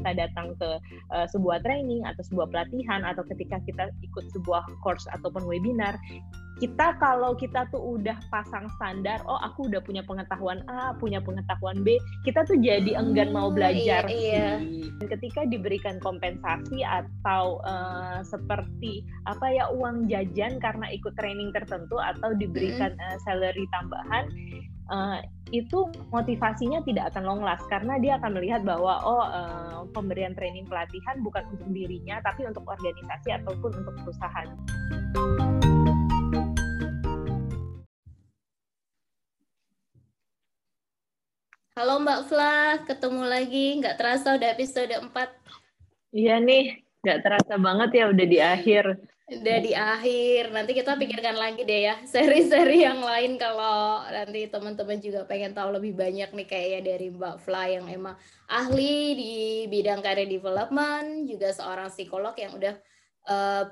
kita datang ke uh, sebuah training atau sebuah pelatihan atau ketika kita ikut sebuah course ataupun webinar kita kalau kita tuh udah pasang standar, oh aku udah punya pengetahuan A, punya pengetahuan B, kita tuh jadi enggan mau hmm, belajar. Iya, iya. Ketika diberikan kompensasi atau uh, seperti apa ya uang jajan karena ikut training tertentu atau diberikan uh, salary tambahan, uh, itu motivasinya tidak akan long last karena dia akan melihat bahwa oh uh, pemberian training pelatihan bukan untuk dirinya tapi untuk organisasi ataupun untuk perusahaan. Halo Mbak Fla, ketemu lagi. Nggak terasa udah episode 4. Iya nih, nggak terasa banget ya udah di akhir. Udah di akhir. Nanti kita pikirkan lagi deh ya seri-seri yang lain kalau nanti teman-teman juga pengen tahu lebih banyak nih kayaknya dari Mbak Fla yang emang ahli di bidang career development, juga seorang psikolog yang udah uh,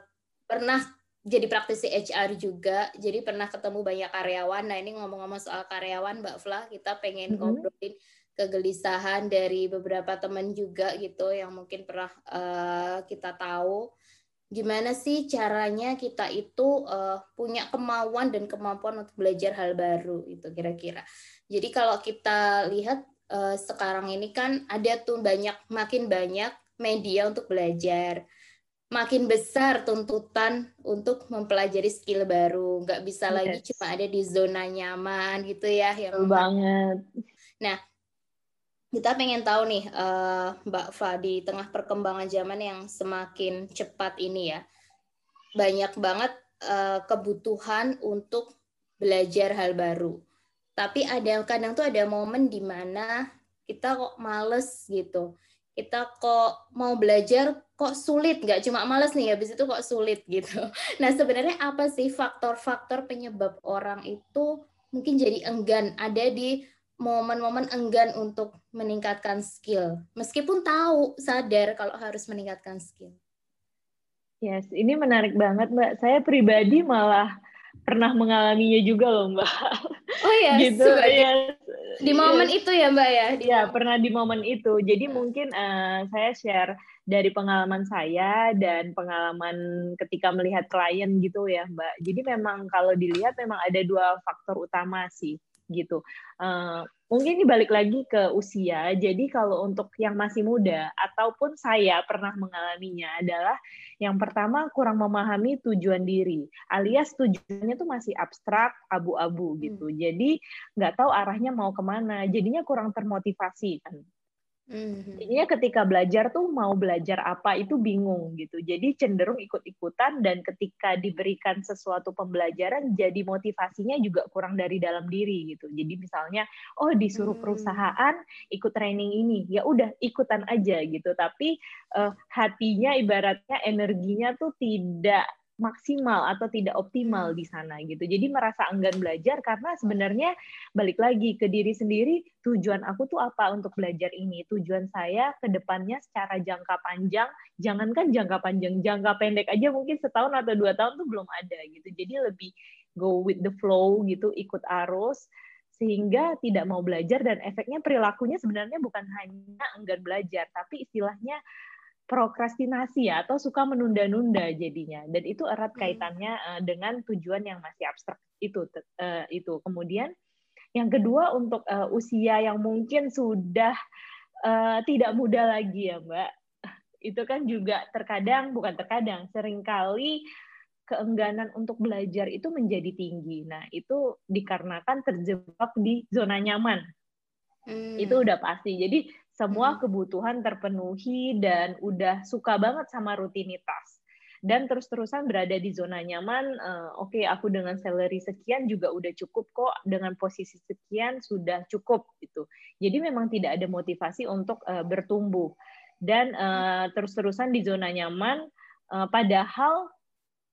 pernah jadi praktisi HR juga, jadi pernah ketemu banyak karyawan. Nah ini ngomong-ngomong soal karyawan, Mbak Fla, kita pengen mm -hmm. ngobrolin kegelisahan dari beberapa teman juga gitu yang mungkin pernah uh, kita tahu gimana sih caranya kita itu uh, punya kemauan dan kemampuan untuk belajar hal baru itu kira-kira. Jadi kalau kita lihat uh, sekarang ini kan ada tuh banyak makin banyak media untuk belajar makin besar tuntutan untuk mempelajari skill baru. Nggak bisa yes. lagi cuma ada di zona nyaman gitu ya. Yang banget. Nah, kita pengen tahu nih uh, Mbak Fa di tengah perkembangan zaman yang semakin cepat ini ya. Banyak banget uh, kebutuhan untuk belajar hal baru. Tapi ada kadang tuh ada momen di mana kita kok males gitu kita kok mau belajar kok sulit nggak cuma males nih habis itu kok sulit gitu nah sebenarnya apa sih faktor-faktor penyebab orang itu mungkin jadi enggan ada di momen-momen enggan untuk meningkatkan skill meskipun tahu sadar kalau harus meningkatkan skill yes ini menarik banget mbak saya pribadi malah pernah mengalaminya juga loh mbak oh ya gitu ya di momen yes. itu ya Mbak ya? Iya, pernah di momen itu. Jadi hmm. mungkin uh, saya share dari pengalaman saya dan pengalaman ketika melihat klien gitu ya Mbak. Jadi memang kalau dilihat memang ada dua faktor utama sih gitu. Uh, mungkin ini balik lagi ke usia. Jadi kalau untuk yang masih muda ataupun saya pernah mengalaminya adalah yang pertama kurang memahami tujuan diri, alias tujuannya tuh masih abstrak, abu-abu gitu. Hmm. Jadi nggak tahu arahnya mau ke mana. Jadinya kurang termotivasi kan. Mm-hmm. Jadinya ketika belajar tuh mau belajar apa itu bingung gitu. Jadi cenderung ikut-ikutan dan ketika diberikan sesuatu pembelajaran jadi motivasinya juga kurang dari dalam diri gitu. Jadi misalnya oh disuruh mm. perusahaan ikut training ini, ya udah ikutan aja gitu. Tapi uh, hatinya ibaratnya energinya tuh tidak maksimal atau tidak optimal hmm. di sana gitu. Jadi merasa enggan belajar karena sebenarnya balik lagi ke diri sendiri, tujuan aku tuh apa untuk belajar ini? Tujuan saya ke depannya secara jangka panjang, jangankan jangka panjang, jangka pendek aja mungkin setahun atau dua tahun tuh belum ada gitu. Jadi lebih go with the flow gitu, ikut arus sehingga tidak mau belajar dan efeknya perilakunya sebenarnya bukan hanya enggan belajar, tapi istilahnya prokrastinasi ya atau suka menunda-nunda jadinya. Dan itu erat hmm. kaitannya uh, dengan tujuan yang masih abstrak itu uh, itu. Kemudian yang kedua untuk uh, usia yang mungkin sudah uh, tidak muda lagi ya mbak. Itu kan juga terkadang bukan terkadang sering kali keengganan untuk belajar itu menjadi tinggi. Nah itu dikarenakan terjebak di zona nyaman. Hmm. itu udah pasti. Jadi semua kebutuhan terpenuhi dan udah suka banget sama rutinitas. Dan terus-terusan berada di zona nyaman uh, oke okay, aku dengan salary sekian juga udah cukup kok. Dengan posisi sekian sudah cukup gitu. Jadi memang tidak ada motivasi untuk uh, bertumbuh. Dan uh, terus-terusan di zona nyaman uh, padahal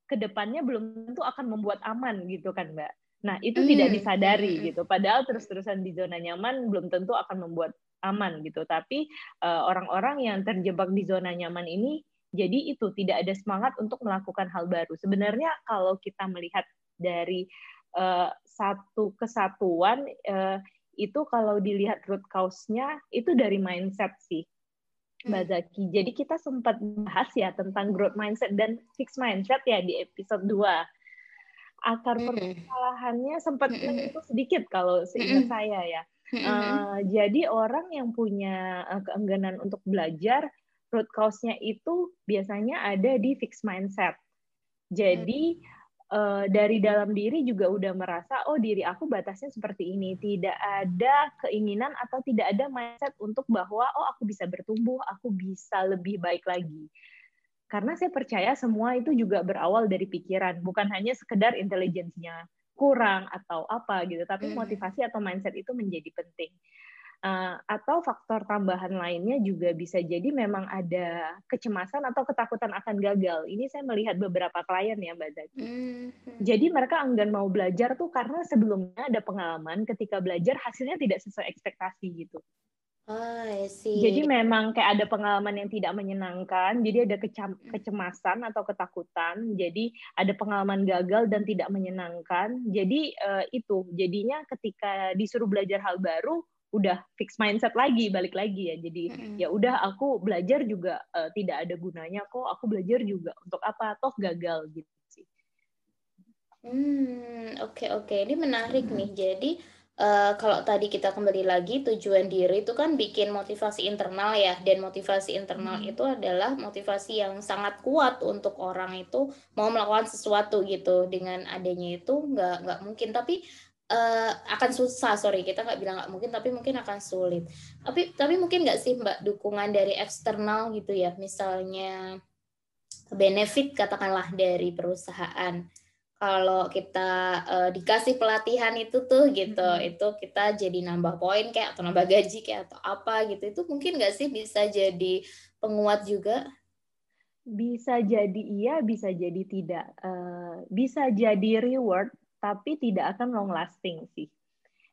ke depannya belum tentu akan membuat aman gitu kan mbak? Nah, itu mm. tidak disadari gitu. Padahal terus-terusan di zona nyaman belum tentu akan membuat aman gitu. Tapi eh, orang-orang uh, yang terjebak di zona nyaman ini jadi itu tidak ada semangat untuk melakukan hal baru. Sebenarnya kalau kita melihat dari uh, satu kesatuan uh, itu kalau dilihat root cause-nya itu dari mindset sih. Mbak hmm. Zaki. Jadi kita sempat bahas ya tentang growth mindset dan fixed mindset ya di episode 2. Akar hmm. permasalahannya sempat hmm. menyentuh sedikit kalau seingat saya ya. Uh, jadi orang yang punya uh, keengganan untuk belajar, root cause-nya itu biasanya ada di fixed mindset. Jadi uh, dari dalam diri juga udah merasa oh diri aku batasnya seperti ini. Tidak ada keinginan atau tidak ada mindset untuk bahwa oh aku bisa bertumbuh aku bisa lebih baik lagi. Karena saya percaya semua itu juga berawal dari pikiran bukan hanya sekedar intelijensinya kurang atau apa gitu tapi hmm. motivasi atau mindset itu menjadi penting Uh, atau faktor tambahan lainnya juga bisa jadi memang ada kecemasan atau ketakutan akan gagal. Ini saya melihat beberapa klien ya Mbak Zaki. Mm-hmm. Jadi mereka enggan mau belajar tuh karena sebelumnya ada pengalaman ketika belajar hasilnya tidak sesuai ekspektasi gitu. Oh, Jadi memang kayak ada pengalaman yang tidak menyenangkan, jadi ada mm. kecemasan atau ketakutan, jadi ada pengalaman gagal dan tidak menyenangkan. Jadi uh, itu jadinya ketika disuruh belajar hal baru, udah fix mindset lagi balik lagi ya jadi mm-hmm. ya udah aku belajar juga uh, tidak ada gunanya kok aku belajar juga untuk apa toh gagal gitu sih hmm oke okay, oke okay. ini menarik nih jadi uh, kalau tadi kita kembali lagi tujuan diri itu kan bikin motivasi internal ya. Dan motivasi internal hmm. itu adalah motivasi yang sangat kuat untuk orang itu mau melakukan sesuatu gitu. Dengan adanya itu nggak nggak mungkin. Tapi uh, akan susah. Sorry kita nggak bilang nggak mungkin tapi mungkin akan sulit. Tapi tapi mungkin nggak sih mbak dukungan dari eksternal gitu ya? Misalnya benefit katakanlah dari perusahaan kalau kita uh, dikasih pelatihan itu tuh gitu hmm. itu kita jadi nambah poin kayak atau nambah gaji kayak atau apa gitu itu mungkin nggak sih bisa jadi penguat juga bisa jadi iya bisa jadi tidak uh, bisa jadi reward tapi tidak akan long lasting sih.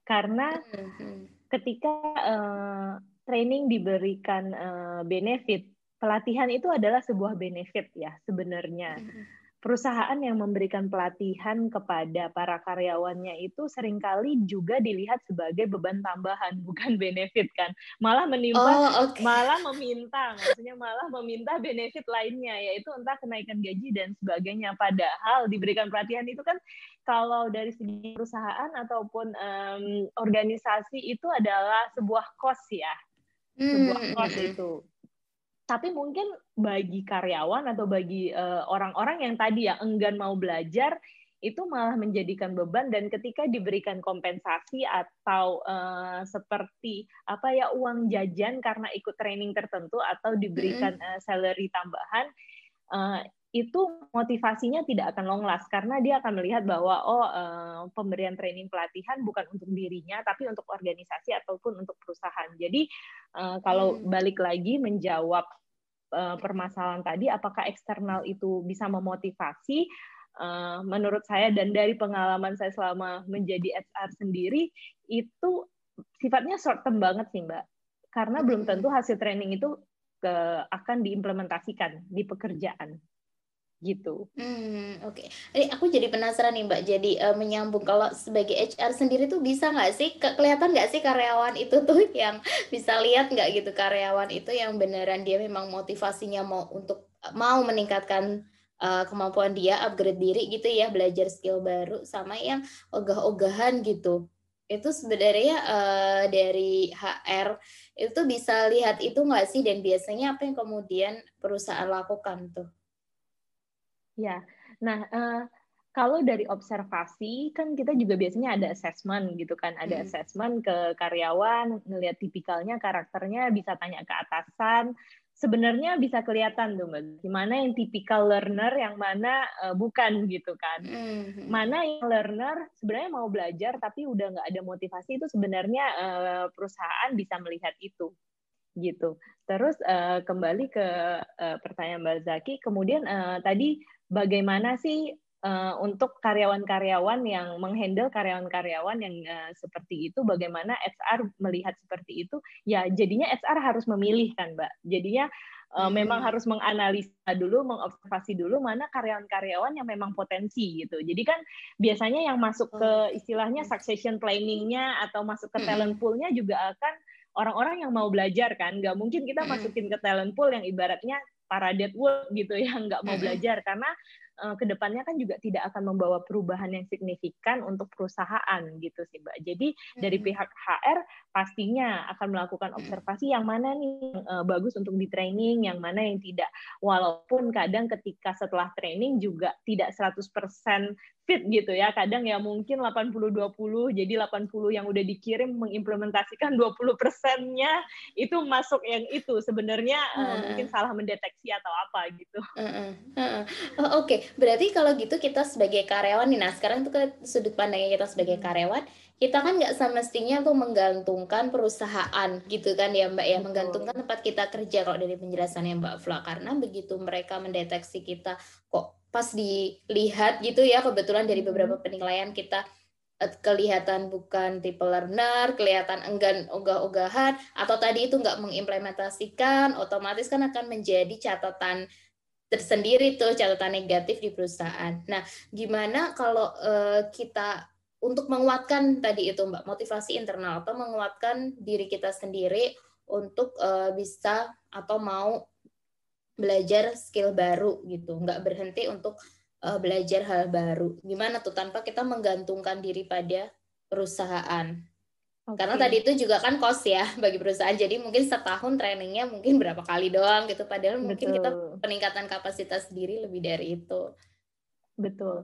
Karena mm-hmm. ketika uh, training diberikan uh, benefit, pelatihan itu adalah sebuah benefit ya sebenarnya. Mm-hmm perusahaan yang memberikan pelatihan kepada para karyawannya itu sering kali juga dilihat sebagai beban tambahan bukan benefit kan malah menimpa oh, okay. malah meminta maksudnya malah meminta benefit lainnya yaitu entah kenaikan gaji dan sebagainya padahal diberikan pelatihan itu kan kalau dari segi perusahaan ataupun um, organisasi itu adalah sebuah cost ya sebuah hmm, cost hmm. itu tapi mungkin bagi karyawan atau bagi eh, orang-orang uh, yang tadi ya enggan mau belajar itu malah menjadikan beban dan ketika diberikan kompensasi atau uh, seperti apa ya uang jajan karena ikut training tertentu atau diberikan uh, salary tambahan uh, itu motivasinya tidak akan long last karena dia akan melihat bahwa oh uh, pemberian training pelatihan bukan untuk dirinya tapi untuk organisasi ataupun untuk perusahaan. Jadi uh, kalau hmm. balik lagi menjawab uh, permasalahan tadi apakah eksternal itu bisa memotivasi? Uh, menurut saya dan dari pengalaman saya selama menjadi HR sendiri itu sifatnya short term banget sih mbak. Karena belum tentu hasil training itu ke, akan diimplementasikan di pekerjaan gitu. Hmm, oke. Okay. aku jadi penasaran nih Mbak. Jadi uh, menyambung kalau sebagai HR sendiri tuh bisa nggak sih ke kelihatan nggak sih karyawan itu tuh yang bisa lihat nggak gitu karyawan itu yang beneran dia memang motivasinya mau untuk mau meningkatkan uh, kemampuan dia upgrade diri gitu ya belajar skill baru sama yang ogah-ogahan gitu. Itu sebenarnya uh, dari HR itu bisa lihat itu nggak sih dan biasanya apa yang kemudian perusahaan lakukan tuh? Ya, nah uh, kalau dari observasi kan kita juga biasanya ada assessment gitu kan, ada hmm. assessment ke karyawan, ngelihat tipikalnya, karakternya, bisa tanya ke atasan. Sebenarnya bisa kelihatan tuh mbak, gimana yang tipikal learner, yang mana uh, bukan gitu kan. Hmm. Mana yang learner sebenarnya mau belajar tapi udah nggak ada motivasi itu sebenarnya uh, perusahaan bisa melihat itu gitu. Terus uh, kembali ke uh, pertanyaan Mbak Zaki, kemudian uh, tadi bagaimana sih uh, untuk karyawan-karyawan yang menghandle karyawan-karyawan yang uh, seperti itu, bagaimana HR melihat seperti itu? Ya, jadinya HR harus memilih kan, Mbak. Jadinya uh, hmm. memang harus menganalisa dulu, mengobservasi dulu mana karyawan-karyawan yang memang potensi gitu. Jadi kan biasanya yang masuk ke istilahnya succession planning-nya atau masuk ke talent pool-nya juga akan orang-orang yang mau belajar kan nggak mungkin kita masukin ke talent pool yang ibaratnya para deadwood gitu ya nggak mau belajar. Karena uh, ke depannya kan juga tidak akan membawa perubahan yang signifikan untuk perusahaan gitu sih mbak. Jadi dari pihak HR pastinya akan melakukan observasi yang mana nih uh, bagus untuk di training, yang mana yang tidak. Walaupun kadang ketika setelah training juga tidak 100% fit gitu ya. Kadang ya mungkin 80-20, jadi 80 yang udah dikirim mengimplementasikan 20 persennya itu masuk yang itu. Sebenarnya uh, uh, mungkin salah mendeteksi atau apa gitu. Uh, uh, uh, Oke, okay. Berarti kalau gitu kita sebagai karyawan nih, nah sekarang itu ke sudut pandangnya kita sebagai hmm. karyawan, kita kan nggak semestinya tuh menggantungkan perusahaan gitu kan ya Mbak ya, menggantungkan tempat kita kerja kalau dari penjelasannya Mbak Fla, karena begitu mereka mendeteksi kita kok pas dilihat gitu ya kebetulan dari beberapa penilaian kita eh, kelihatan bukan tipe learner, kelihatan enggan ogah-ogahan, atau tadi itu nggak mengimplementasikan, otomatis kan akan menjadi catatan tersendiri tuh catatan negatif di perusahaan. Nah, gimana kalau uh, kita untuk menguatkan tadi itu Mbak motivasi internal atau menguatkan diri kita sendiri untuk uh, bisa atau mau belajar skill baru gitu, nggak berhenti untuk uh, belajar hal baru. Gimana tuh tanpa kita menggantungkan diri pada perusahaan? Okay. Karena tadi itu juga kan cost ya bagi perusahaan. Jadi mungkin setahun trainingnya mungkin berapa kali doang gitu. Padahal Betul. mungkin kita peningkatan kapasitas diri lebih dari itu. Betul.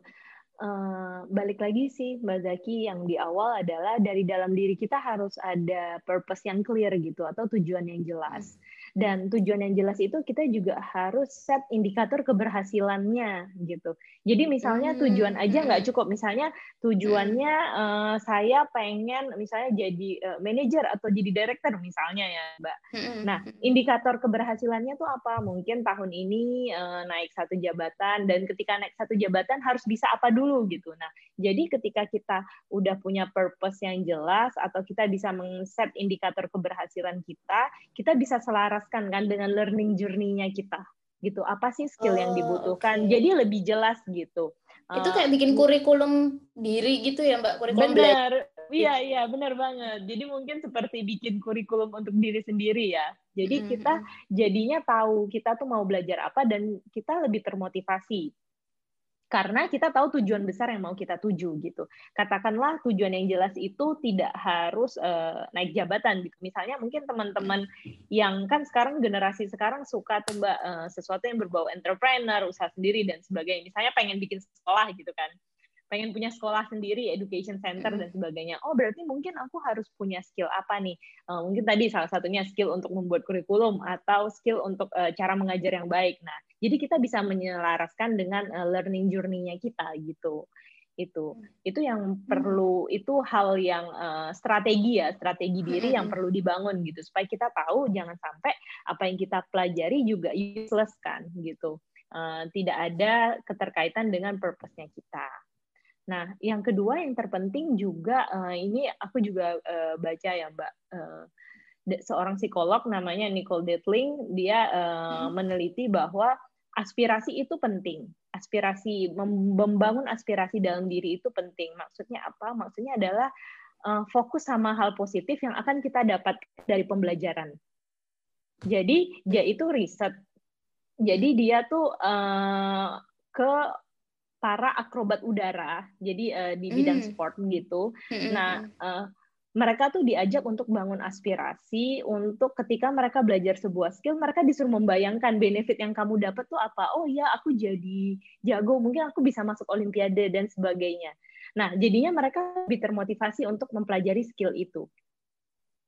Uh, balik lagi sih Mbak Zaki yang di awal adalah dari dalam diri kita harus ada purpose yang clear gitu atau tujuan yang jelas. Hmm dan tujuan yang jelas itu kita juga harus set indikator keberhasilannya gitu. Jadi misalnya hmm, tujuan aja nggak cukup. Misalnya tujuannya uh, saya pengen misalnya jadi uh, manajer atau jadi director misalnya ya, Mbak. Hmm, nah, indikator keberhasilannya tuh apa? Mungkin tahun ini uh, naik satu jabatan dan ketika naik satu jabatan harus bisa apa dulu gitu. Nah, jadi ketika kita udah punya purpose yang jelas atau kita bisa meng-set indikator keberhasilan kita, kita bisa selaras selaraskan kan dengan learning journey-nya kita. Gitu apa sih skill oh, yang dibutuhkan? okay. jadi lebih jelas gitu. Itu kayak bikin kurikulum diri gitu ya mbak? Kurikulum benar. iya iya benar banget. Jadi mungkin seperti bikin kurikulum untuk diri sendiri ya. Jadi hmm. kita jadinya tahu kita tuh mau belajar apa dan kita lebih termotivasi karena kita tahu tujuan besar yang mau kita tuju gitu. Katakanlah tujuan yang jelas itu tidak harus uh, naik jabatan gitu. Misalnya mungkin teman-teman yang kan sekarang generasi sekarang suka tuh uh, sesuatu yang berbau entrepreneur, usaha sendiri dan sebagainya. Misalnya pengen bikin sekolah gitu kan pengen punya sekolah sendiri, education center dan sebagainya. Oh berarti mungkin aku harus punya skill apa nih? Uh, mungkin tadi salah satunya skill untuk membuat kurikulum atau skill untuk uh, cara mengajar yang baik. Nah, jadi kita bisa menyelaraskan dengan uh, learning journey-nya kita gitu. Itu itu yang perlu itu hal yang uh, strategi ya, strategi diri yang perlu dibangun gitu supaya kita tahu jangan sampai apa yang kita pelajari juga useless kan gitu. Uh, tidak ada keterkaitan dengan purpose-nya kita. Nah, yang kedua yang terpenting juga uh, ini aku juga uh, baca ya Mbak, uh, seorang psikolog namanya Nicole Detling dia uh, hmm. meneliti bahwa aspirasi itu penting. Aspirasi membangun aspirasi dalam diri itu penting. Maksudnya apa? Maksudnya adalah uh, fokus sama hal positif yang akan kita dapat dari pembelajaran. Jadi dia itu riset. Jadi dia tuh uh, ke para akrobat udara, jadi uh, di bidang mm. sport gitu. Mm. Nah, uh, mereka tuh diajak untuk bangun aspirasi untuk ketika mereka belajar sebuah skill, mereka disuruh membayangkan benefit yang kamu dapat tuh apa. Oh ya, aku jadi jago, mungkin aku bisa masuk olimpiade dan sebagainya. Nah, jadinya mereka lebih termotivasi untuk mempelajari skill itu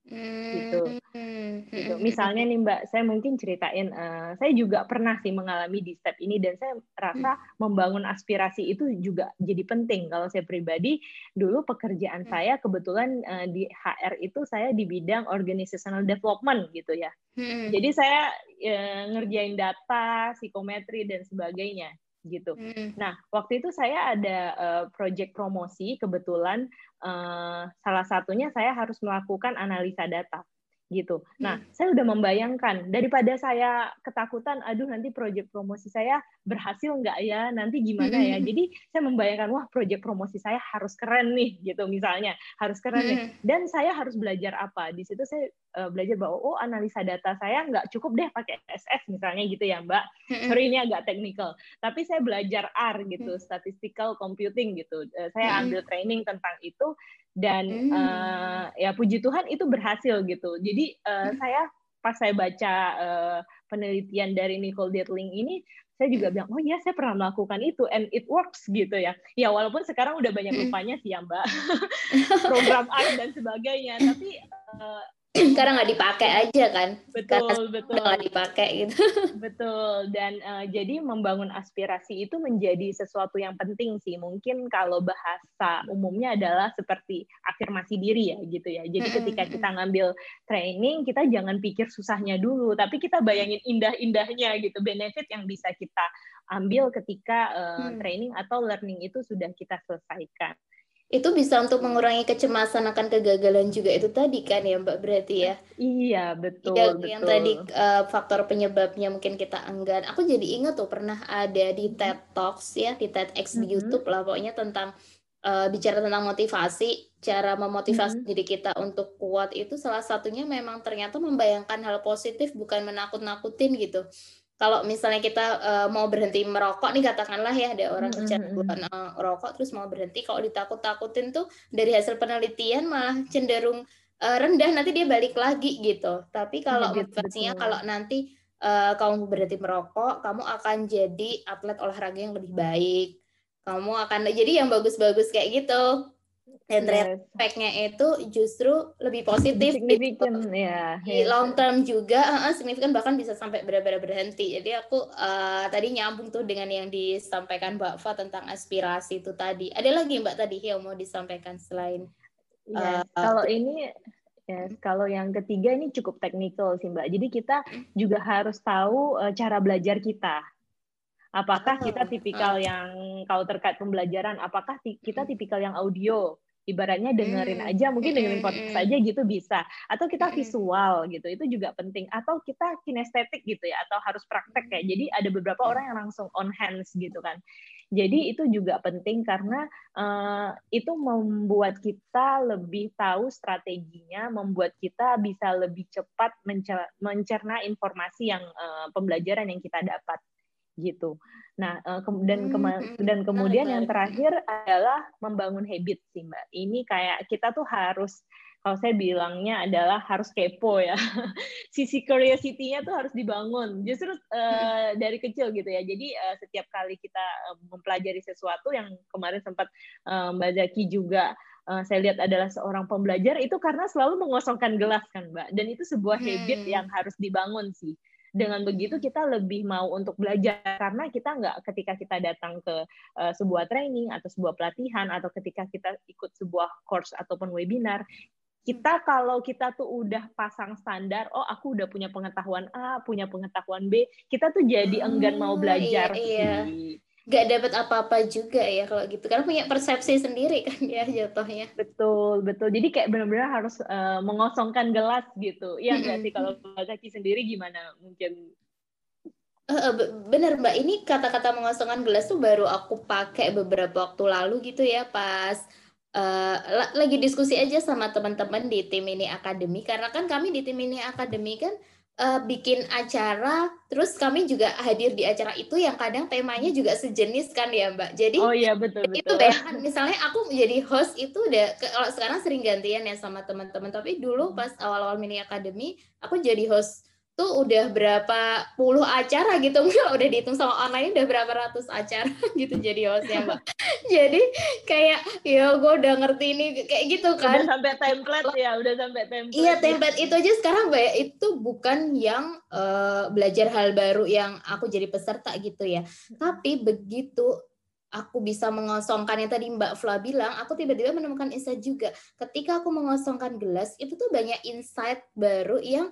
gitu. Hmm. gitu. Misalnya nih Mbak, saya mungkin ceritain, uh, saya juga pernah sih mengalami di step ini dan saya rasa hmm. membangun aspirasi itu juga jadi penting. Kalau saya pribadi, dulu pekerjaan hmm. saya kebetulan uh, di HR itu saya di bidang organizational development gitu ya. Hmm. Jadi saya uh, ngerjain data, psikometri dan sebagainya gitu. Hmm. Nah, waktu itu saya ada uh, project promosi kebetulan uh, salah satunya saya harus melakukan analisa data. Gitu. Nah, hmm. saya udah membayangkan daripada saya ketakutan, aduh nanti proyek promosi saya berhasil nggak ya, nanti gimana ya. Hmm. Jadi saya membayangkan wah proyek promosi saya harus keren nih gitu misalnya, harus keren nih. Hmm. Dan saya harus belajar apa? Di situ saya uh, belajar bahwa oh analisa data saya nggak cukup deh pakai SS misalnya gitu ya Mbak. Sorry ini agak teknikal, tapi saya belajar R gitu, statistical computing gitu. Uh, saya ambil training tentang itu dan hmm. uh, ya puji Tuhan itu berhasil gitu. Jadi uh, hmm. saya pas saya baca uh, penelitian dari Nicole Dirling ini saya juga bilang oh iya saya pernah melakukan itu and it works gitu ya ya walaupun sekarang udah banyak hmm. lupanya sih ya mbak program art dan sebagainya tapi uh, karena nggak dipakai aja kan. Betul Karena betul. nggak dipakai gitu. Betul dan uh, jadi membangun aspirasi itu menjadi sesuatu yang penting sih. Mungkin kalau bahasa umumnya adalah seperti afirmasi diri ya gitu ya. Jadi ketika kita ngambil training kita jangan pikir susahnya dulu tapi kita bayangin indah-indahnya gitu. Benefit yang bisa kita ambil ketika uh, training atau learning itu sudah kita selesaikan itu bisa untuk mengurangi kecemasan akan kegagalan juga itu tadi kan ya Mbak berarti ya? Iya betul ya, betul. yang tadi uh, faktor penyebabnya mungkin kita enggan. Aku jadi ingat tuh pernah ada di TED Talks ya di TEDx di mm -hmm. YouTube lah pokoknya tentang uh, bicara tentang motivasi cara memotivasi mm -hmm. diri kita untuk kuat. Itu salah satunya memang ternyata membayangkan hal positif bukan menakut-nakutin gitu kalau misalnya kita uh, mau berhenti merokok nih katakanlah ya ada orang kecanduan uh, rokok terus mau berhenti kalau ditakut-takutin tuh dari hasil penelitian malah cenderung uh, rendah nanti dia balik lagi gitu. Tapi kalau ya, motivasinya kalau nanti uh, kamu berhenti merokok, kamu akan jadi atlet olahraga yang lebih baik. Kamu akan jadi yang bagus-bagus kayak gitu dan yes. efeknya itu justru lebih positif signifikan gitu. ya di long term juga uh, signifikan bahkan bisa sampai benar-benar berhenti jadi aku uh, tadi nyambung tuh dengan yang disampaikan Mbak Fa tentang aspirasi itu tadi ada lagi Mbak tadi yang mau disampaikan selain yes. uh, kalau ini Yes, kalau yang ketiga ini cukup teknikal sih Mbak. Jadi kita hmm. juga harus tahu uh, cara belajar kita. Apakah kita tipikal yang kalau terkait pembelajaran, apakah kita tipikal yang audio? Ibaratnya dengerin hmm. aja mungkin dengerin podcast aja gitu bisa. Atau kita visual gitu itu juga penting. Atau kita kinestetik gitu ya atau harus praktek ya. Jadi ada beberapa orang yang langsung on hands gitu kan. Jadi itu juga penting karena uh, itu membuat kita lebih tahu strateginya membuat kita bisa lebih cepat mencerna informasi yang uh, pembelajaran yang kita dapat gitu. Nah, eh, dan hmm, hmm, dan kemudian yang terakhir adalah membangun habit sih, Mbak. Ini kayak kita tuh harus kalau saya bilangnya adalah harus kepo ya. Sisi curiosity-nya tuh harus dibangun. Justru uh, dari kecil gitu ya. Jadi uh, setiap kali kita uh, mempelajari sesuatu yang kemarin sempat uh, Mbak Zaki juga uh, saya lihat adalah seorang pembelajar itu karena selalu mengosongkan gelas kan, Mbak. Dan itu sebuah habit hmm. yang harus dibangun sih dengan begitu kita lebih mau untuk belajar. Karena kita nggak ketika kita datang ke uh, sebuah training atau sebuah pelatihan atau ketika kita ikut sebuah course ataupun webinar kita kalau kita tuh udah pasang standar, oh aku udah punya pengetahuan A, punya pengetahuan B, kita tuh jadi enggan mau ah, belajar iya, iya gak dapat apa-apa juga ya kalau gitu. Karena punya persepsi sendiri kan ya jatuhnya. Betul betul. Jadi kayak benar-benar harus uh, mengosongkan gelas gitu. Ya nggak sih? Kalau kaki sendiri gimana mungkin? Uh, bener mbak. Ini kata-kata mengosongkan gelas tuh baru aku pakai beberapa waktu lalu gitu ya pas uh, lagi diskusi aja sama teman-teman di tim ini akademi. Karena kan kami di tim ini akademi kan uh, bikin acara, terus kami juga hadir di acara itu yang kadang temanya juga sejenis kan ya Mbak. Jadi Oh iya betul betul. Itu bayangkan misalnya aku menjadi host itu udah kalau sekarang sering gantian ya sama teman-teman, tapi dulu hmm. pas awal-awal mini academy aku jadi host tuh udah berapa puluh acara gitu mungkin udah dihitung sama online udah berapa ratus acara gitu jadi hostnya mbak. Jadi kayak ya gue udah ngerti ini kayak gitu kan. udah sampai template ya udah sampai template iya template itu aja sekarang mbak ya, itu bukan yang uh, belajar hal baru yang aku jadi peserta gitu ya. Tapi begitu aku bisa mengosongkan yang tadi Mbak Fla bilang, aku tiba-tiba menemukan insight juga. Ketika aku mengosongkan gelas, itu tuh banyak insight baru yang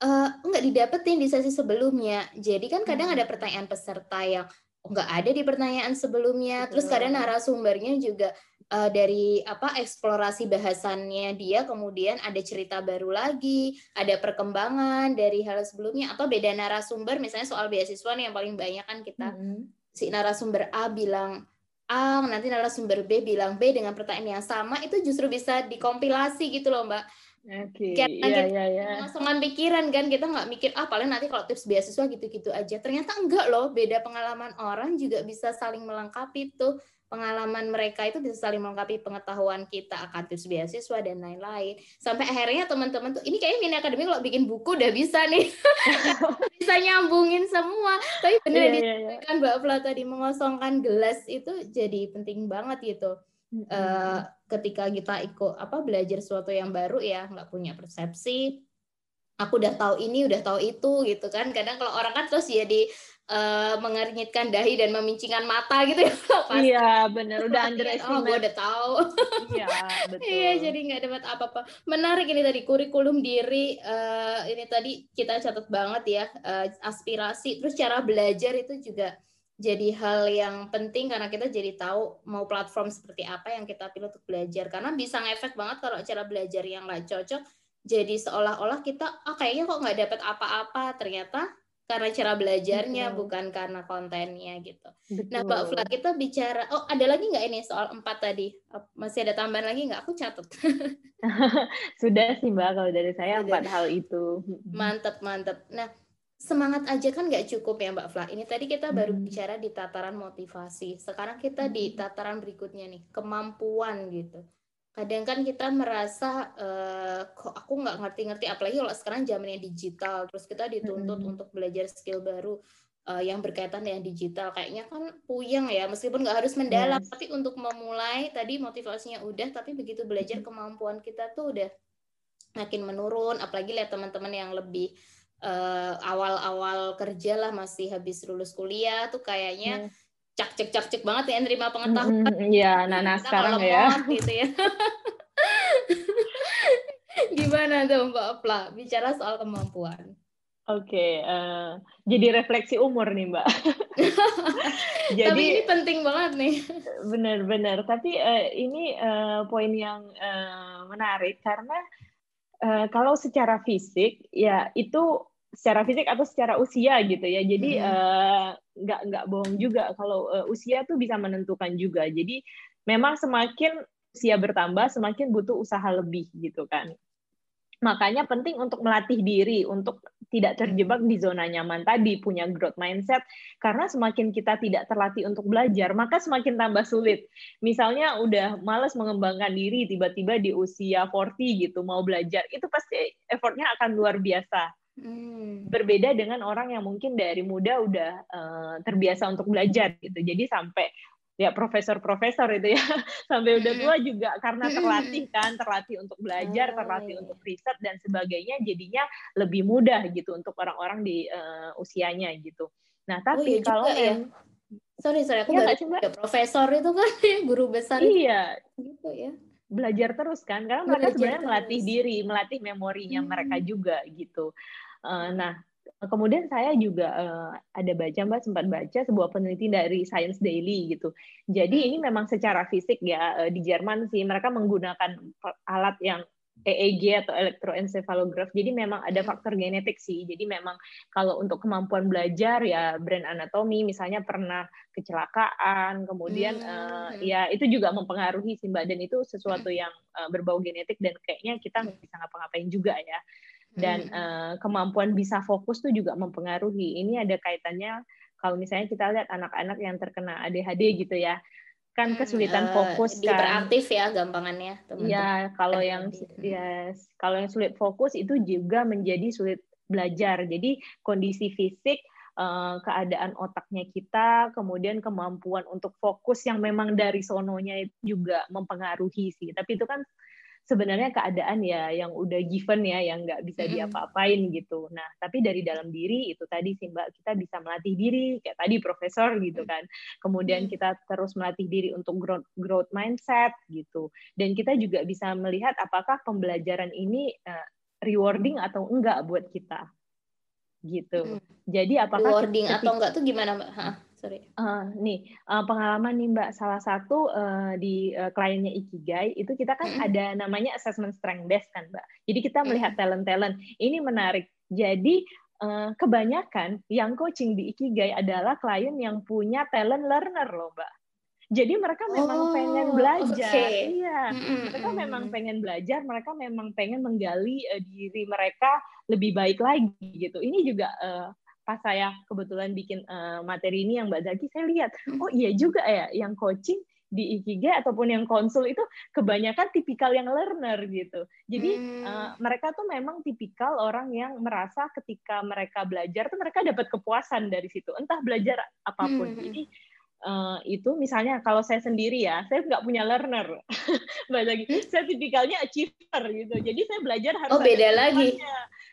uh, nggak didapetin di sesi sebelumnya. Jadi kan kadang ada hmm. pertanyaan peserta yang oh, nggak ada di pertanyaan sebelumnya. Terus kadang narasumbernya juga uh, dari apa eksplorasi bahasannya dia kemudian ada cerita baru lagi, ada perkembangan dari hal sebelumnya atau beda narasumber misalnya soal beasiswa nih yang paling banyak kan kita mm-hmm. si narasumber A bilang A, nanti narasumber B bilang B dengan pertanyaan yang sama itu justru bisa dikompilasi gitu loh Mbak. Oke, okay. iya, iya, iya. Ngosongan pikiran kan, kita nggak mikir, ah paling nanti kalau tips beasiswa gitu-gitu aja. Ternyata enggak loh, beda pengalaman orang juga bisa saling melengkapi tuh pengalaman mereka itu bisa saling melengkapi pengetahuan kita akan tips beasiswa dan lain-lain. Sampai akhirnya teman-teman tuh ini kayaknya mini akademi kalau bikin buku udah bisa nih. bisa nyambungin semua. Tapi benar yeah, yeah, yeah. Mbak Fla tadi mengosongkan gelas itu jadi penting banget gitu. Mm -hmm. uh, ketika kita ikut apa belajar sesuatu yang baru ya nggak punya persepsi. Aku udah tahu ini udah tahu itu gitu kan. Kadang kalau orang kan terus jadi uh, mengernyitkan dahi dan memincingkan mata gitu ya iya benar. Udah underestimate oh gue udah tahu. Iya betul. Iya jadi nggak dapat apa-apa. Menarik ini tadi kurikulum diri uh, ini tadi kita catat banget ya uh, aspirasi. Terus cara belajar itu juga jadi hal yang penting karena kita jadi tahu mau platform seperti apa yang kita pilih untuk belajar karena bisa ngefek banget kalau cara belajar yang nggak cocok jadi seolah-olah kita ah kayaknya kok nggak dapat apa-apa ternyata karena cara belajarnya Betul. bukan karena kontennya gitu. Betul. Nah, Mbak Fla kita bicara, oh ada lagi nggak ini soal empat tadi? Masih ada tambahan lagi nggak? Aku catat. Sudah sih Mbak, kalau dari saya empat hal itu. Mantap, mantap. Nah, semangat aja kan nggak cukup ya Mbak Fla. Ini tadi kita baru hmm. bicara di tataran motivasi. Sekarang kita di tataran berikutnya nih, kemampuan gitu kadang kan kita merasa uh, kok aku nggak ngerti-ngerti apalagi kalau sekarang zamannya digital terus kita dituntut mm-hmm. untuk belajar skill baru uh, yang berkaitan dengan digital kayaknya kan puyeng ya meskipun nggak harus mendalam yes. tapi untuk memulai tadi motivasinya udah tapi begitu belajar kemampuan kita tuh udah makin menurun apalagi lihat teman-teman yang lebih uh, awal-awal kerja lah masih habis lulus kuliah tuh kayaknya yes cak cek cak cek banget ya nerima pengetahuan. Iya, mm, nah, nah sekarang ya. Gitu ya. Gimana tuh Mbak Opla bicara soal kemampuan? Oke, okay, uh, eh, jadi refleksi umur nih Mbak. jadi, Tapi ini penting banget nih. Benar-benar. Tapi uh, ini uh, poin yang uh, menarik karena uh, kalau secara fisik ya itu secara fisik atau secara usia gitu ya. Jadi hmm. nggak nggak bohong juga kalau uh, usia tuh bisa menentukan juga. Jadi memang semakin usia bertambah semakin butuh usaha lebih gitu kan. Makanya penting untuk melatih diri untuk tidak terjebak di zona nyaman tadi, punya growth mindset. Karena semakin kita tidak terlatih untuk belajar, maka semakin tambah sulit. Misalnya udah males mengembangkan diri, tiba-tiba di usia 40 gitu, mau belajar, itu pasti effortnya akan luar biasa Hmm. Berbeda dengan orang yang mungkin dari muda udah uh, terbiasa untuk belajar gitu. Jadi sampai ya profesor-profesor itu ya sampai udah tua juga karena terlatih kan, terlatih untuk belajar, terlatih oh. untuk riset dan sebagainya jadinya lebih mudah gitu untuk orang-orang di uh, usianya gitu. Nah, tapi oh, iya kalau ya. Sorry, sorry, aku ya, baru profesor itu kan guru besar. Iya. Gitu ya belajar terus kan karena mereka sebenarnya melatih diri melatih memorinya hmm. mereka juga gitu. Uh, nah kemudian saya juga uh, ada baca mbak sempat baca sebuah penelitian dari Science Daily gitu. Jadi ini memang secara fisik ya uh, di Jerman sih mereka menggunakan alat yang EEG atau elektroencephalograph. Jadi memang ada faktor genetik sih. Jadi memang kalau untuk kemampuan belajar ya brain anatomy misalnya pernah kecelakaan, kemudian hmm. uh, ya itu juga mempengaruhi sih Mbak dan itu sesuatu yang uh, berbau genetik dan kayaknya kita nggak bisa ngapa-ngapain juga ya. Dan uh, kemampuan bisa fokus tuh juga mempengaruhi. Ini ada kaitannya kalau misalnya kita lihat anak-anak yang terkena ADHD gitu ya kan kesulitan fokus uh, kan. Hiperaktif ya gampangannya teman-teman. Ya, kalau yang yes, kalau yang sulit fokus itu juga menjadi sulit belajar. Jadi kondisi fisik eh, keadaan otaknya kita, kemudian kemampuan untuk fokus yang memang dari sononya juga mempengaruhi sih. Tapi itu kan sebenarnya keadaan ya yang udah given ya yang nggak bisa diapa-apain gitu. Nah tapi dari dalam diri itu tadi sih mbak kita bisa melatih diri kayak tadi profesor gitu kan. Kemudian kita terus melatih diri untuk growth, growth mindset gitu. Dan kita juga bisa melihat apakah pembelajaran ini uh, rewarding atau enggak buat kita gitu. Hmm. Jadi apakah rewarding ketika, atau enggak tuh gimana mbak? Sorry. Uh, nih uh, pengalaman nih Mbak salah satu uh, di uh, kliennya Ikigai itu kita kan mm-hmm. ada namanya assessment strength desk kan Mbak. Jadi kita melihat talent-talent ini menarik. Jadi uh, kebanyakan yang coaching di Ikigai adalah klien yang punya talent learner loh Mbak. Jadi mereka memang oh, pengen belajar, okay. iya. Mm-hmm. Mereka memang pengen belajar, mereka memang pengen menggali uh, diri mereka lebih baik lagi gitu. Ini juga uh, pas saya kebetulan bikin uh, materi ini yang Mbak Zaki, saya lihat, hmm. oh iya juga ya, yang coaching di Ikigai ataupun yang konsul itu kebanyakan tipikal yang learner gitu. Jadi hmm. uh, mereka tuh memang tipikal orang yang merasa ketika mereka belajar tuh mereka dapat kepuasan dari situ, entah belajar apa pun. Hmm. Jadi uh, itu misalnya kalau saya sendiri ya, saya nggak punya learner, mbak lagi. Hmm? Saya tipikalnya achiever gitu. Jadi saya belajar harus. Oh beda lagi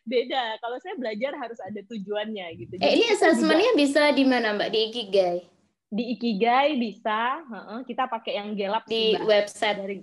beda. Kalau saya belajar harus ada tujuannya gitu. Eh, ini assessmentnya bisa di mana Mbak? Di Ikigai? Di Ikigai bisa. kita pakai yang gelap di website dari.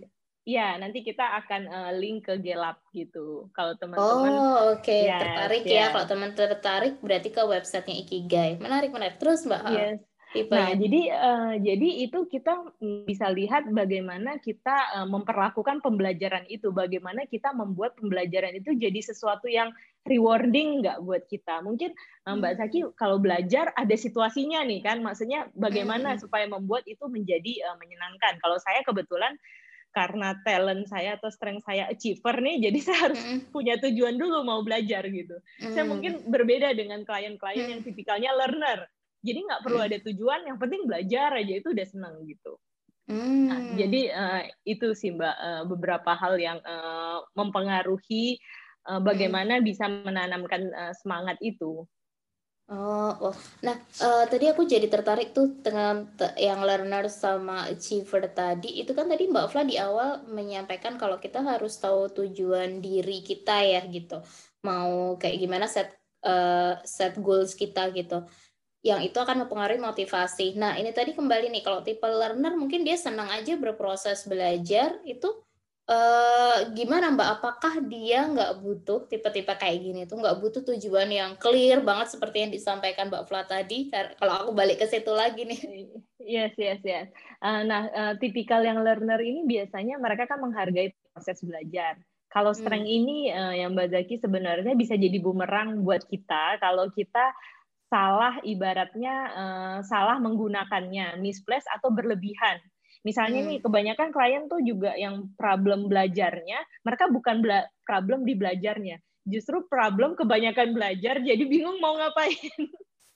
Ya, nanti kita akan uh, link ke gelap gitu. Kalau teman-teman. Oh, oke. Okay. Yes, tertarik yes. ya. Kalau teman tertarik berarti ke websitenya Ikigai. Menarik, menarik. Terus Mbak. Yes. Nah, jadi uh, jadi itu kita bisa lihat bagaimana kita uh, memperlakukan pembelajaran itu, bagaimana kita membuat pembelajaran itu jadi sesuatu yang rewarding nggak buat kita. Mungkin uh, Mbak Saki kalau belajar ada situasinya nih kan, maksudnya bagaimana hmm. supaya membuat itu menjadi uh, menyenangkan. Kalau saya kebetulan karena talent saya atau strength saya achiever nih, jadi saya harus mm. punya tujuan dulu mau belajar gitu. Mm. Saya mungkin berbeda dengan klien-klien mm. yang tipikalnya learner. Jadi nggak perlu ada tujuan, yang penting belajar aja itu udah senang gitu. Hmm. Nah, jadi uh, itu sih mbak uh, beberapa hal yang uh, mempengaruhi uh, bagaimana hmm. bisa menanamkan uh, semangat itu. Oh, oh. nah uh, tadi aku jadi tertarik tuh dengan yang learner sama achiever tadi. Itu kan tadi Mbak Fla di awal menyampaikan kalau kita harus tahu tujuan diri kita ya gitu. Mau kayak gimana set uh, set goals kita gitu yang itu akan mempengaruhi motivasi. Nah, ini tadi kembali nih kalau tipe learner mungkin dia senang aja berproses belajar itu eh, gimana Mbak? Apakah dia nggak butuh tipe-tipe kayak gini tuh nggak butuh tujuan yang clear banget seperti yang disampaikan Mbak Fla tadi? Kalau aku balik ke situ lagi nih. Yes, yes, yes. Uh, nah, uh, tipikal yang learner ini biasanya mereka kan menghargai proses belajar. Kalau hmm. strength hmm. ini uh, yang Mbak Zaki sebenarnya bisa jadi bumerang buat kita kalau kita salah ibaratnya uh, salah menggunakannya, misplaced atau berlebihan. Misalnya hmm. nih kebanyakan klien tuh juga yang problem belajarnya, mereka bukan bela problem di belajarnya, justru problem kebanyakan belajar jadi bingung mau ngapain.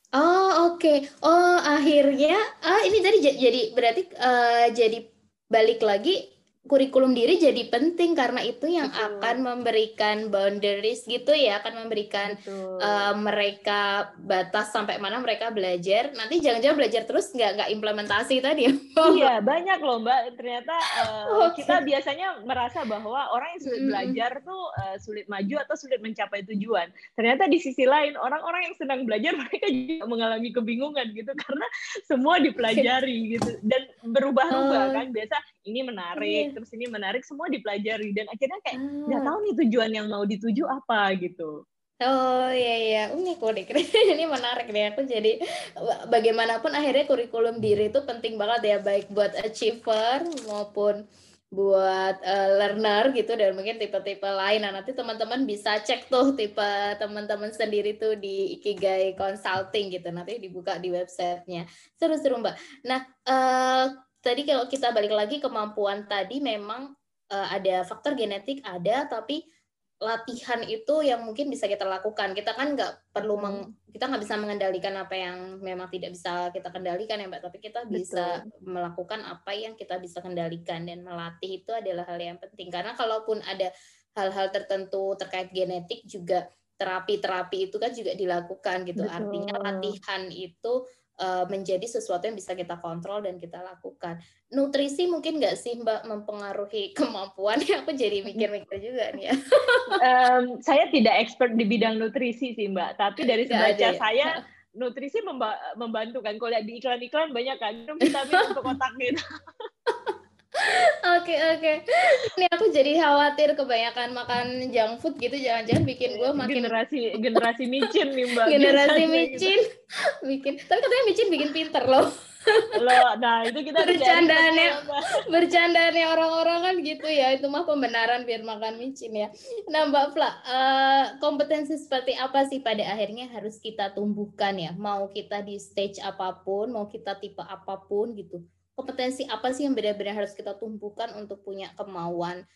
Oh oke, okay. oh akhirnya ah ini tadi jadi berarti uh, jadi balik lagi kurikulum diri jadi penting karena itu yang Betul. akan memberikan boundaries gitu ya akan memberikan uh, mereka batas sampai mana mereka belajar. Nanti jangan-jangan belajar terus nggak nggak implementasi tadi. Iya banyak loh mbak. Ternyata uh, eh, okay. kita biasanya merasa bahwa orang yang sulit mm. belajar tuh uh, sulit maju atau sulit mencapai tujuan. Ternyata di sisi lain orang-orang yang senang belajar mereka juga mengalami kebingungan gitu karena semua dipelajari gitu. Dan berubah-ubah uh, kan. Biasa ini menarik, yeah. terus ini menarik, semua dipelajari dan akhirnya kayak nggak ah. tahu nih tujuan yang mau dituju apa gitu. Oh iya iya, unik unik. ini menarik deh. Aku jadi bagaimanapun akhirnya kurikulum diri itu penting banget ya, baik buat achiever maupun buat uh, learner gitu dan mungkin tipe-tipe lain. Nah, nanti teman-teman bisa cek tuh tipe teman-teman sendiri tuh di Ikigai Consulting gitu. Nanti dibuka di websitenya. Seru-seru Mbak. Nah, uh, tadi kalau kita balik lagi kemampuan tadi memang uh, ada faktor genetik ada tapi latihan itu yang mungkin bisa kita lakukan kita kan nggak perlu meng, hmm. kita nggak bisa mengendalikan apa yang memang tidak bisa kita kendalikan ya mbak tapi kita bisa Betul. melakukan apa yang kita bisa kendalikan dan melatih itu adalah hal yang penting karena kalaupun ada hal-hal tertentu terkait genetik juga terapi-terapi itu kan juga dilakukan gitu Betul. artinya latihan itu menjadi sesuatu yang bisa kita kontrol dan kita lakukan. Nutrisi mungkin nggak sih Mbak mempengaruhi kemampuan? Aku jadi mikir-mikir juga nih ya. um, saya tidak expert di bidang nutrisi sih Mbak, tapi dari sebaca ya? saya nutrisi membantu kan. Kalau lihat di iklan-iklan banyak kan vitamin untuk otak gitu. Oke oke. Ini aku jadi khawatir kebanyakan makan junk food gitu jangan-jangan bikin gue makin generasi generasi micin nih mbak. Generasi gitu. micin bikin. Tapi katanya micin bikin pinter loh. Loh, nah itu kita bercandaannya bercandaannya orang-orang kan gitu ya. Itu mah pembenaran biar makan micin ya. Nah Mbak Fla, uh, kompetensi seperti apa sih pada akhirnya harus kita tumbuhkan ya? Mau kita di stage apa pun, mau kita tipe apa pun gitu kompetensi apa sih yang benar-benar harus kita tumbuhkan untuk punya kemauan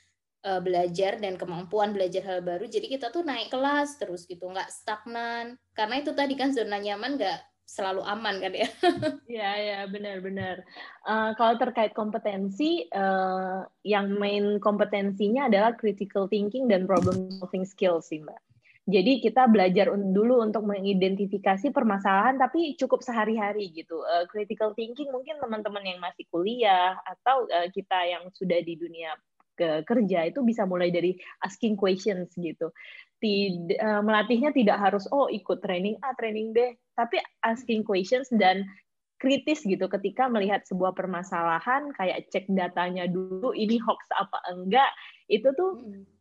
uh, belajar dan kemampuan belajar hal baru. Jadi kita tuh naik kelas terus gitu, nggak stagnan. Karena itu tadi kan zona nyaman nggak selalu aman kan ya? Iya ya benar-benar. Uh, kalau terkait kompetensi, uh, yang main kompetensinya adalah critical thinking dan problem solving skills sih mbak. Jadi kita belajar dulu untuk mengidentifikasi permasalahan, tapi cukup sehari-hari gitu. Uh, critical thinking mungkin teman-teman yang masih kuliah atau uh, kita yang sudah di dunia ke kerja itu bisa mulai dari asking questions gitu. Tid, uh, melatihnya tidak harus oh ikut training A, training B, tapi asking questions dan kritis gitu ketika melihat sebuah permasalahan kayak cek datanya dulu ini hoax apa enggak itu tuh hmm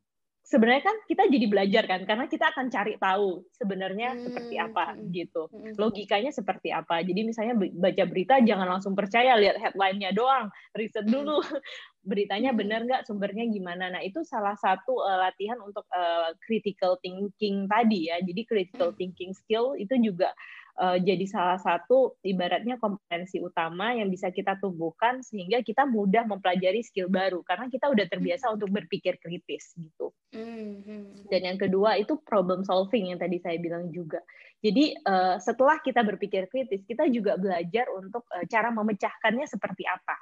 sebenarnya kan kita jadi belajar kan karena kita akan cari tahu sebenarnya hmm. seperti apa hmm. gitu hmm. logikanya seperti apa jadi misalnya baca berita jangan langsung percaya lihat headline-nya doang riset hmm. dulu beritanya benar nggak sumbernya gimana nah itu salah satu uh, latihan untuk uh, critical thinking tadi ya jadi critical thinking skill itu juga uh, jadi salah satu ibaratnya kompetensi utama yang bisa kita tumbuhkan sehingga kita mudah mempelajari skill baru karena kita udah terbiasa hmm. untuk berpikir kritis gitu. Hmm. Dan yang kedua itu problem solving yang tadi saya bilang juga. Jadi uh, setelah kita berpikir kritis, kita juga belajar untuk uh, cara memecahkannya seperti apa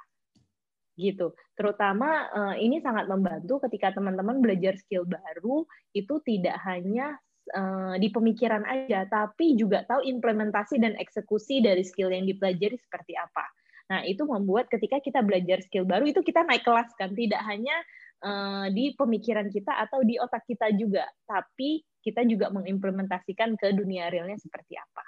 gitu. Terutama uh, ini sangat membantu ketika teman-teman belajar skill baru itu tidak hanya uh, di pemikiran aja, tapi juga tahu implementasi dan eksekusi dari skill yang dipelajari seperti apa. Nah, itu membuat ketika kita belajar skill baru itu kita naik kelas kan, tidak hanya uh, di pemikiran kita atau di otak kita juga, tapi kita juga mengimplementasikan ke dunia realnya seperti apa,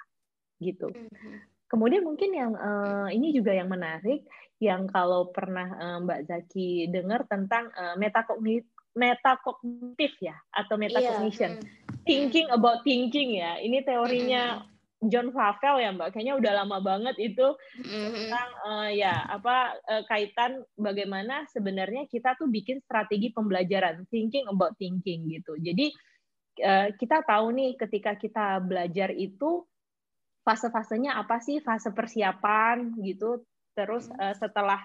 gitu. Mm-hmm. Kemudian mungkin yang uh, ini juga yang menarik, yang kalau pernah uh, Mbak Zaki dengar tentang uh, metakognitif metakognitif ya atau metacognition. Iya. Thinking about thinking ya. Ini teorinya John Favell ya Mbak. Kayaknya udah lama banget itu tentang uh, ya apa uh, kaitan bagaimana sebenarnya kita tuh bikin strategi pembelajaran thinking about thinking gitu. Jadi uh, kita tahu nih ketika kita belajar itu fase-fasenya apa sih? Fase persiapan gitu, Terus uh, setelah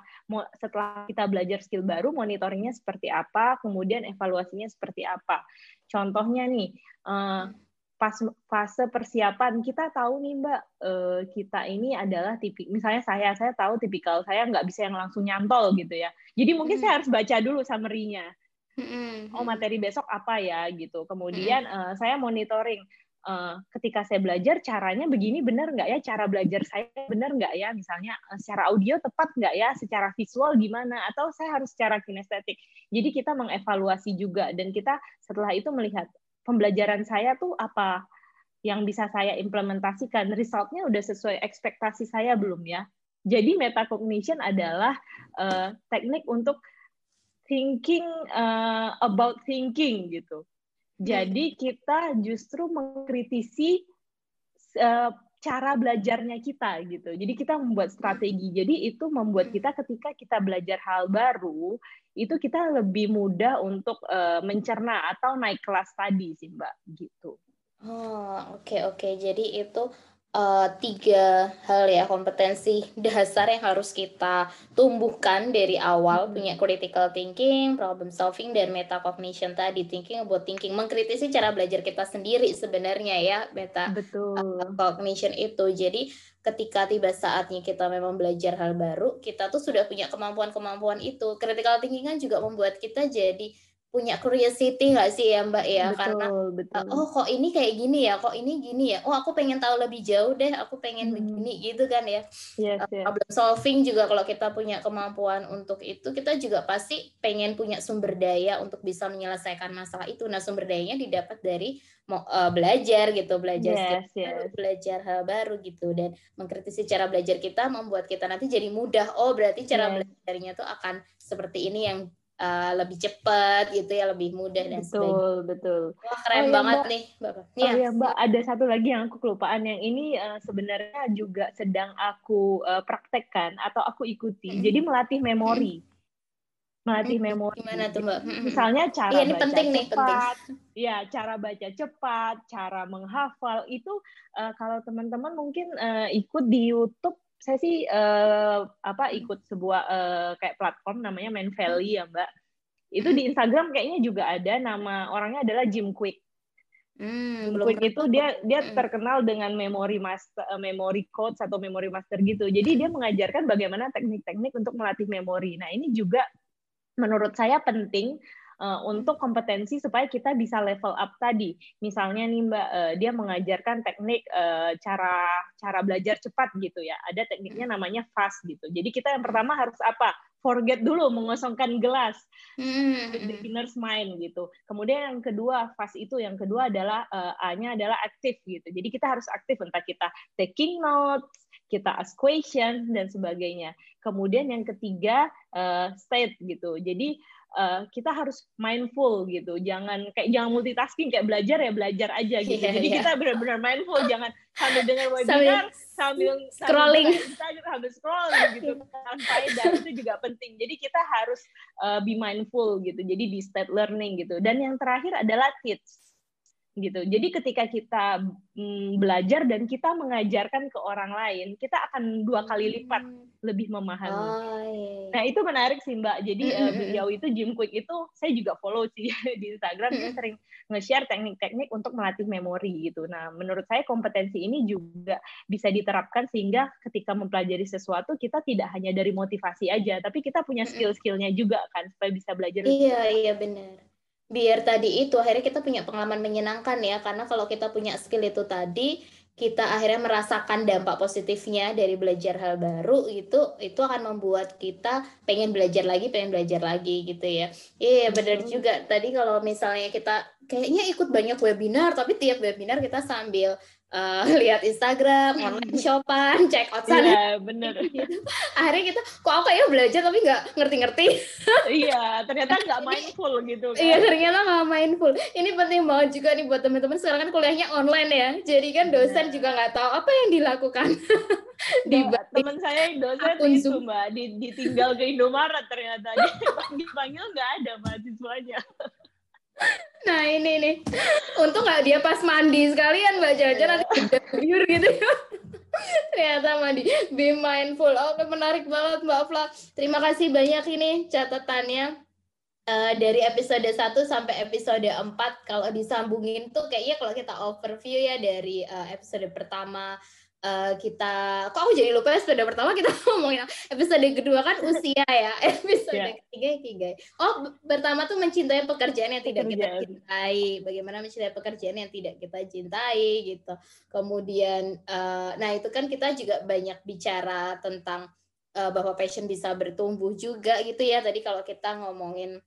setelah kita belajar skill baru, monitoringnya seperti apa, kemudian evaluasinya seperti apa. Contohnya nih, uh, pas fase persiapan kita tahu nih Mbak, uh, kita ini adalah tipik, misalnya saya, saya tahu tipikal saya nggak bisa yang langsung nyantol gitu ya. Jadi mungkin hmm. saya harus baca dulu summary-nya. Hmm. Oh materi besok apa ya gitu. Kemudian uh, saya monitoring uh, ketika saya belajar caranya begini benar nggak ya? Cara belajar saya benar nggak ya? Misalnya uh, secara audio tepat nggak ya? Secara visual gimana? Atau saya harus secara kinestetik? Jadi kita mengevaluasi juga. Dan kita setelah itu melihat pembelajaran saya tuh apa yang bisa saya implementasikan. Resultnya udah sesuai ekspektasi saya belum ya? Jadi metacognition adalah uh, teknik untuk thinking uh, about thinking gitu jadi kita justru mengkritisi uh, cara belajarnya kita gitu. Jadi kita membuat strategi. Jadi itu membuat kita ketika kita belajar hal baru itu kita lebih mudah untuk uh, mencerna atau naik kelas tadi sih Mbak gitu. Oh, oke okay, oke. Okay. Jadi itu uh, tiga hal ya kompetensi dasar yang harus kita tumbuhkan dari awal punya critical thinking, problem solving dan metacognition tadi thinking about thinking mengkritisi cara belajar kita sendiri sebenarnya ya meta Betul. cognition itu. Jadi ketika tiba saatnya kita memang belajar hal baru, kita tuh sudah punya kemampuan-kemampuan itu. Critical thinking kan juga membuat kita jadi punya curiosity nggak sih ya Mbak ya betul, karena betul. oh kok ini kayak gini ya kok ini gini ya oh aku pengen tahu lebih jauh deh aku pengen hmm. begini gitu kan ya yes, yes. problem solving juga kalau kita punya kemampuan untuk itu kita juga pasti pengen punya sumber daya untuk bisa menyelesaikan masalah itu nah sumber dayanya didapat dari uh, belajar gitu belajar yes, yes. Baru, belajar hal baru gitu dan mengkritisi cara belajar kita membuat kita nanti jadi mudah oh berarti cara yes. belajarnya tuh akan seperti ini yang uh, lebih cepat gitu ya lebih mudah dan betul sebagainya. betul Wah, keren oh, banget mbak. nih bapak oh ya. ya mbak ada satu lagi yang aku kelupaan yang ini uh, sebenarnya juga sedang aku uh, praktekkan atau aku ikuti mm-hmm. jadi melatih memori melatih mm-hmm. memori gimana tuh mbak misalnya cara iya, ini baca penting cepat nih, penting. ya cara baca cepat cara menghafal itu uh, kalau teman-teman mungkin uh, ikut di YouTube saya sih uh, apa ikut sebuah uh, kayak platform namanya Man Valley ya Mbak. Itu di Instagram kayaknya juga ada nama orangnya adalah Jim Quick. Hmm, Jim Quick itu dia dia hmm. terkenal dengan memori master, uh, memory coach atau memory master gitu. Jadi dia mengajarkan bagaimana teknik-teknik untuk melatih memori. Nah ini juga menurut saya penting uh, untuk kompetensi supaya kita bisa level up tadi. Misalnya nih Mbak, uh, dia mengajarkan teknik uh, cara cara belajar cepat gitu ya. Ada tekniknya namanya fast gitu. Jadi kita yang pertama harus apa? Forget dulu mengosongkan gelas, mm-hmm. beginner's mind gitu. Kemudian yang kedua fast itu yang kedua adalah uh, A-nya adalah aktif gitu. Jadi kita harus aktif entah kita taking notes, kita ask question dan sebagainya. Kemudian yang ketiga uh, state gitu. Jadi uh, kita harus mindful gitu. Jangan kayak jangan multitasking kayak belajar ya belajar aja gitu. Yeah, jadi yeah. kita benar-benar mindful. Jangan sambil dengar webinar sambil, sambil scrolling. sambil, sambil scrolling gitu. Kan faedah itu juga penting. Jadi kita harus uh, be mindful gitu. Jadi di state learning gitu. Dan yang terakhir adalah tips gitu. Jadi ketika kita mm, belajar dan kita mengajarkan ke orang lain, kita akan dua kali lipat hmm. lebih memahami. Oh, iya. Nah itu menarik sih Mbak. Jadi uh, beliau itu Jim Quick itu saya juga follow sih di Instagram. Dia sering nge-share teknik-teknik untuk melatih memori gitu. Nah menurut saya kompetensi ini juga bisa diterapkan sehingga ketika mempelajari sesuatu kita tidak hanya dari motivasi aja, tapi kita punya skill-skillnya juga kan supaya bisa belajar. Iya iya benar biar tadi itu akhirnya kita punya pengalaman menyenangkan ya. Karena kalau kita punya skill itu tadi kita akhirnya merasakan dampak positifnya dari belajar hal baru itu itu akan membuat kita pengen belajar lagi pengen belajar lagi gitu ya. Iya yeah, benar juga. Tadi kalau misalnya kita kayaknya ikut banyak webinar tapi tiap webinar kita sambil uh, lihat Instagram, online shopan, check out sana. Iya, bener. Gitu. Akhirnya kita, kok aku ya belajar tapi nggak ngerti-ngerti. iya, ternyata nggak mindful gitu kan. Iya, ternyata nggak mindful. Ini penting banget juga nih buat teman-teman. Sekarang kan kuliahnya online ya. Jadi kan dosen yeah. juga nggak tahu apa yang dilakukan. di nah, teman saya yang dosen itu mbak, ditinggal ke Indomaret ternyata. Dia panggil nggak ada mahasiswanya. Nah ini nih, untung nggak dia pas mandi sekalian mbak Jaja nanti biur gitu ya. Ternyata mandi. Be mindful. Oke menarik banget mbak Fla. Terima kasih banyak ini catatannya. Uh, dari episode 1 sampai episode 4 kalau disambungin tuh kayaknya kalau kita overview ya dari uh, episode pertama uh, kita kok aku jadi lupa episode pertama kita ngomongin episode kedua kan usia ya episode yeah. ketiga ikigai oh pertama tuh mencintai pekerjaan yang tidak pekerjaan. kita cintai. Bagaimana mencintai pekerjaan yang tidak kita cintai gitu. Kemudian uh, nah itu kan kita juga banyak bicara tentang uh, bahwa passion bisa bertumbuh juga gitu ya. Tadi kalau kita ngomongin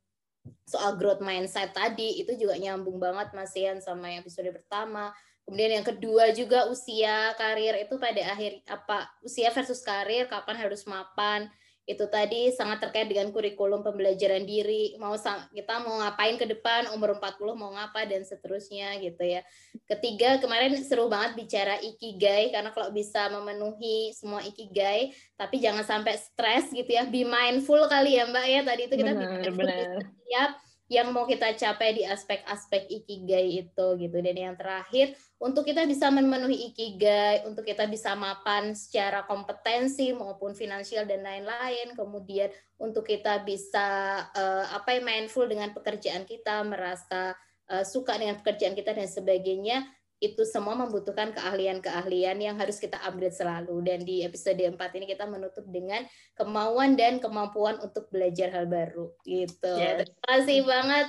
soal growth mindset tadi itu juga nyambung banget Mas Ian sama yang episode pertama Kemudian yang kedua juga usia karir itu pada akhir apa usia versus karir kapan harus mapan. Itu tadi sangat terkait dengan kurikulum pembelajaran diri. Mau kita mau ngapain ke depan umur 40 mau ngapa dan seterusnya gitu ya. Ketiga kemarin seru banget bicara ikigai karena kalau bisa memenuhi semua ikigai tapi jangan sampai stres gitu ya. Be mindful kali ya mbak ya. Tadi itu kita benar, benar. siap yang mau kita capai di aspek-aspek ikigai itu gitu. Dan yang terakhir untuk kita bisa memenuhi ikigai untuk kita bisa mapan secara kompetensi maupun finansial dan lain-lain kemudian untuk kita bisa uh, apa yang mindful dengan pekerjaan kita merasa uh, suka dengan pekerjaan kita dan sebagainya itu semua membutuhkan keahlian-keahlian yang harus kita upgrade selalu. Dan di episode 4 ini kita menutup dengan kemauan dan kemampuan untuk belajar hal baru. Gitu. Yes. Terima kasih banget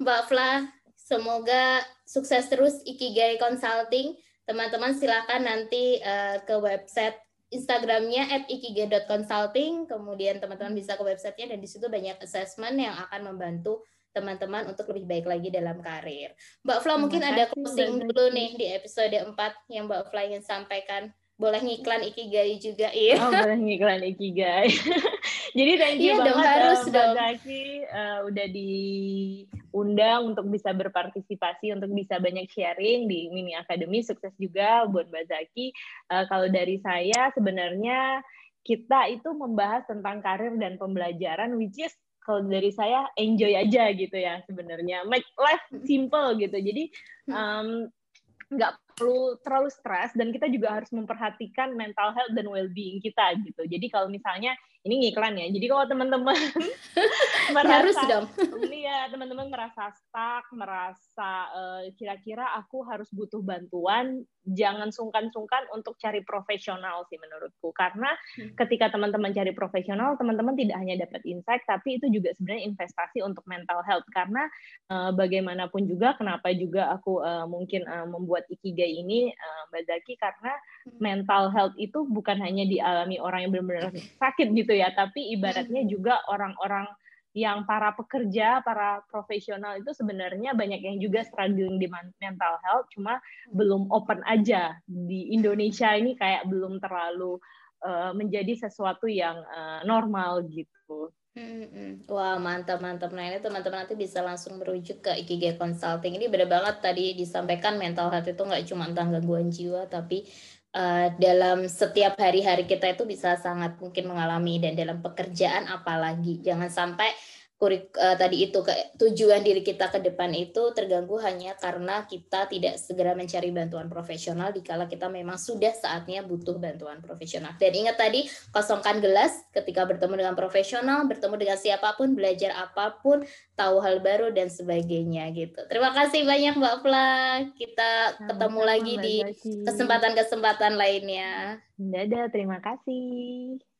Mbak Fla. Semoga sukses terus Ikigai Consulting. Teman-teman silakan nanti uh, ke website Instagramnya at ikigai.consulting, kemudian teman-teman bisa ke websitenya dan di situ banyak assessment yang akan membantu teman-teman untuk lebih baik lagi dalam karir. Mbak Fla mungkin ada closing dulu nih di episode 4 yang Mbak Fla ingin sampaikan. Boleh ngiklan Ikigai juga, iya. Oh, boleh ngiklan Ikigai. Jadi thank you iya banget dong, harus uh, Mbak Zaki uh, udah diundang untuk bisa berpartisipasi, untuk bisa banyak sharing di Mini Academy. Sukses juga buat Mbak Zaki. Uh, kalau dari saya sebenarnya kita itu membahas tentang karir dan pembelajaran, which is kalau dari saya enjoy aja gitu ya sebenarnya. Make life simple gitu. Jadi um, nggak perlu terlalu stres dan kita juga harus memperhatikan mental health dan well-being kita gitu. Jadi kalau misalnya ini ngiklan ya. Jadi kalau teman-teman merasa harus dong. Iya, teman-teman merasa stuck, merasa eh, kira-kira aku harus butuh bantuan, jangan sungkan-sungkan untuk cari profesional sih menurutku. Karena hmm. ketika teman-teman cari profesional, teman-teman tidak hanya dapat insight tapi itu juga sebenarnya investasi untuk mental health karena uh, bagaimanapun juga kenapa juga aku uh, mungkin uh, membuat ikigai ini uh, Mbak Zaki karena hmm. mental health itu bukan hanya dialami orang yang benar-benar sakit gitu ya, tapi ibaratnya hmm. juga orang-orang yang para pekerja, para profesional itu sebenarnya banyak yang juga struggling di mental health, cuma hmm. belum open aja di Indonesia ini kayak belum terlalu uh, menjadi sesuatu yang uh, normal gitu. Hmm, Wah mantap mantap. Nah ini teman-teman nanti bisa langsung merujuk ke Ikigai Consulting. Ini benar banget tadi disampaikan mental health itu nggak cuma tentang gangguan jiwa, tapi uh, dalam setiap hari-hari kita itu bisa sangat mungkin mengalami dan dalam pekerjaan apalagi. Jangan sampai kurik uh, tadi itu ke tujuan diri kita ke depan itu terganggu hanya karena kita tidak segera mencari bantuan profesional dikala kita memang sudah saatnya butuh bantuan profesional. Dan ingat tadi kosongkan gelas ketika bertemu dengan profesional, bertemu dengan siapa pun, belajar apa pun, tahu hal baru dan sebagainya gitu. Terima kasih banyak Mbak Fla. Kita Sama ketemu lagi di kesempatan-kesempatan lainnya. Dadah, terima kasih.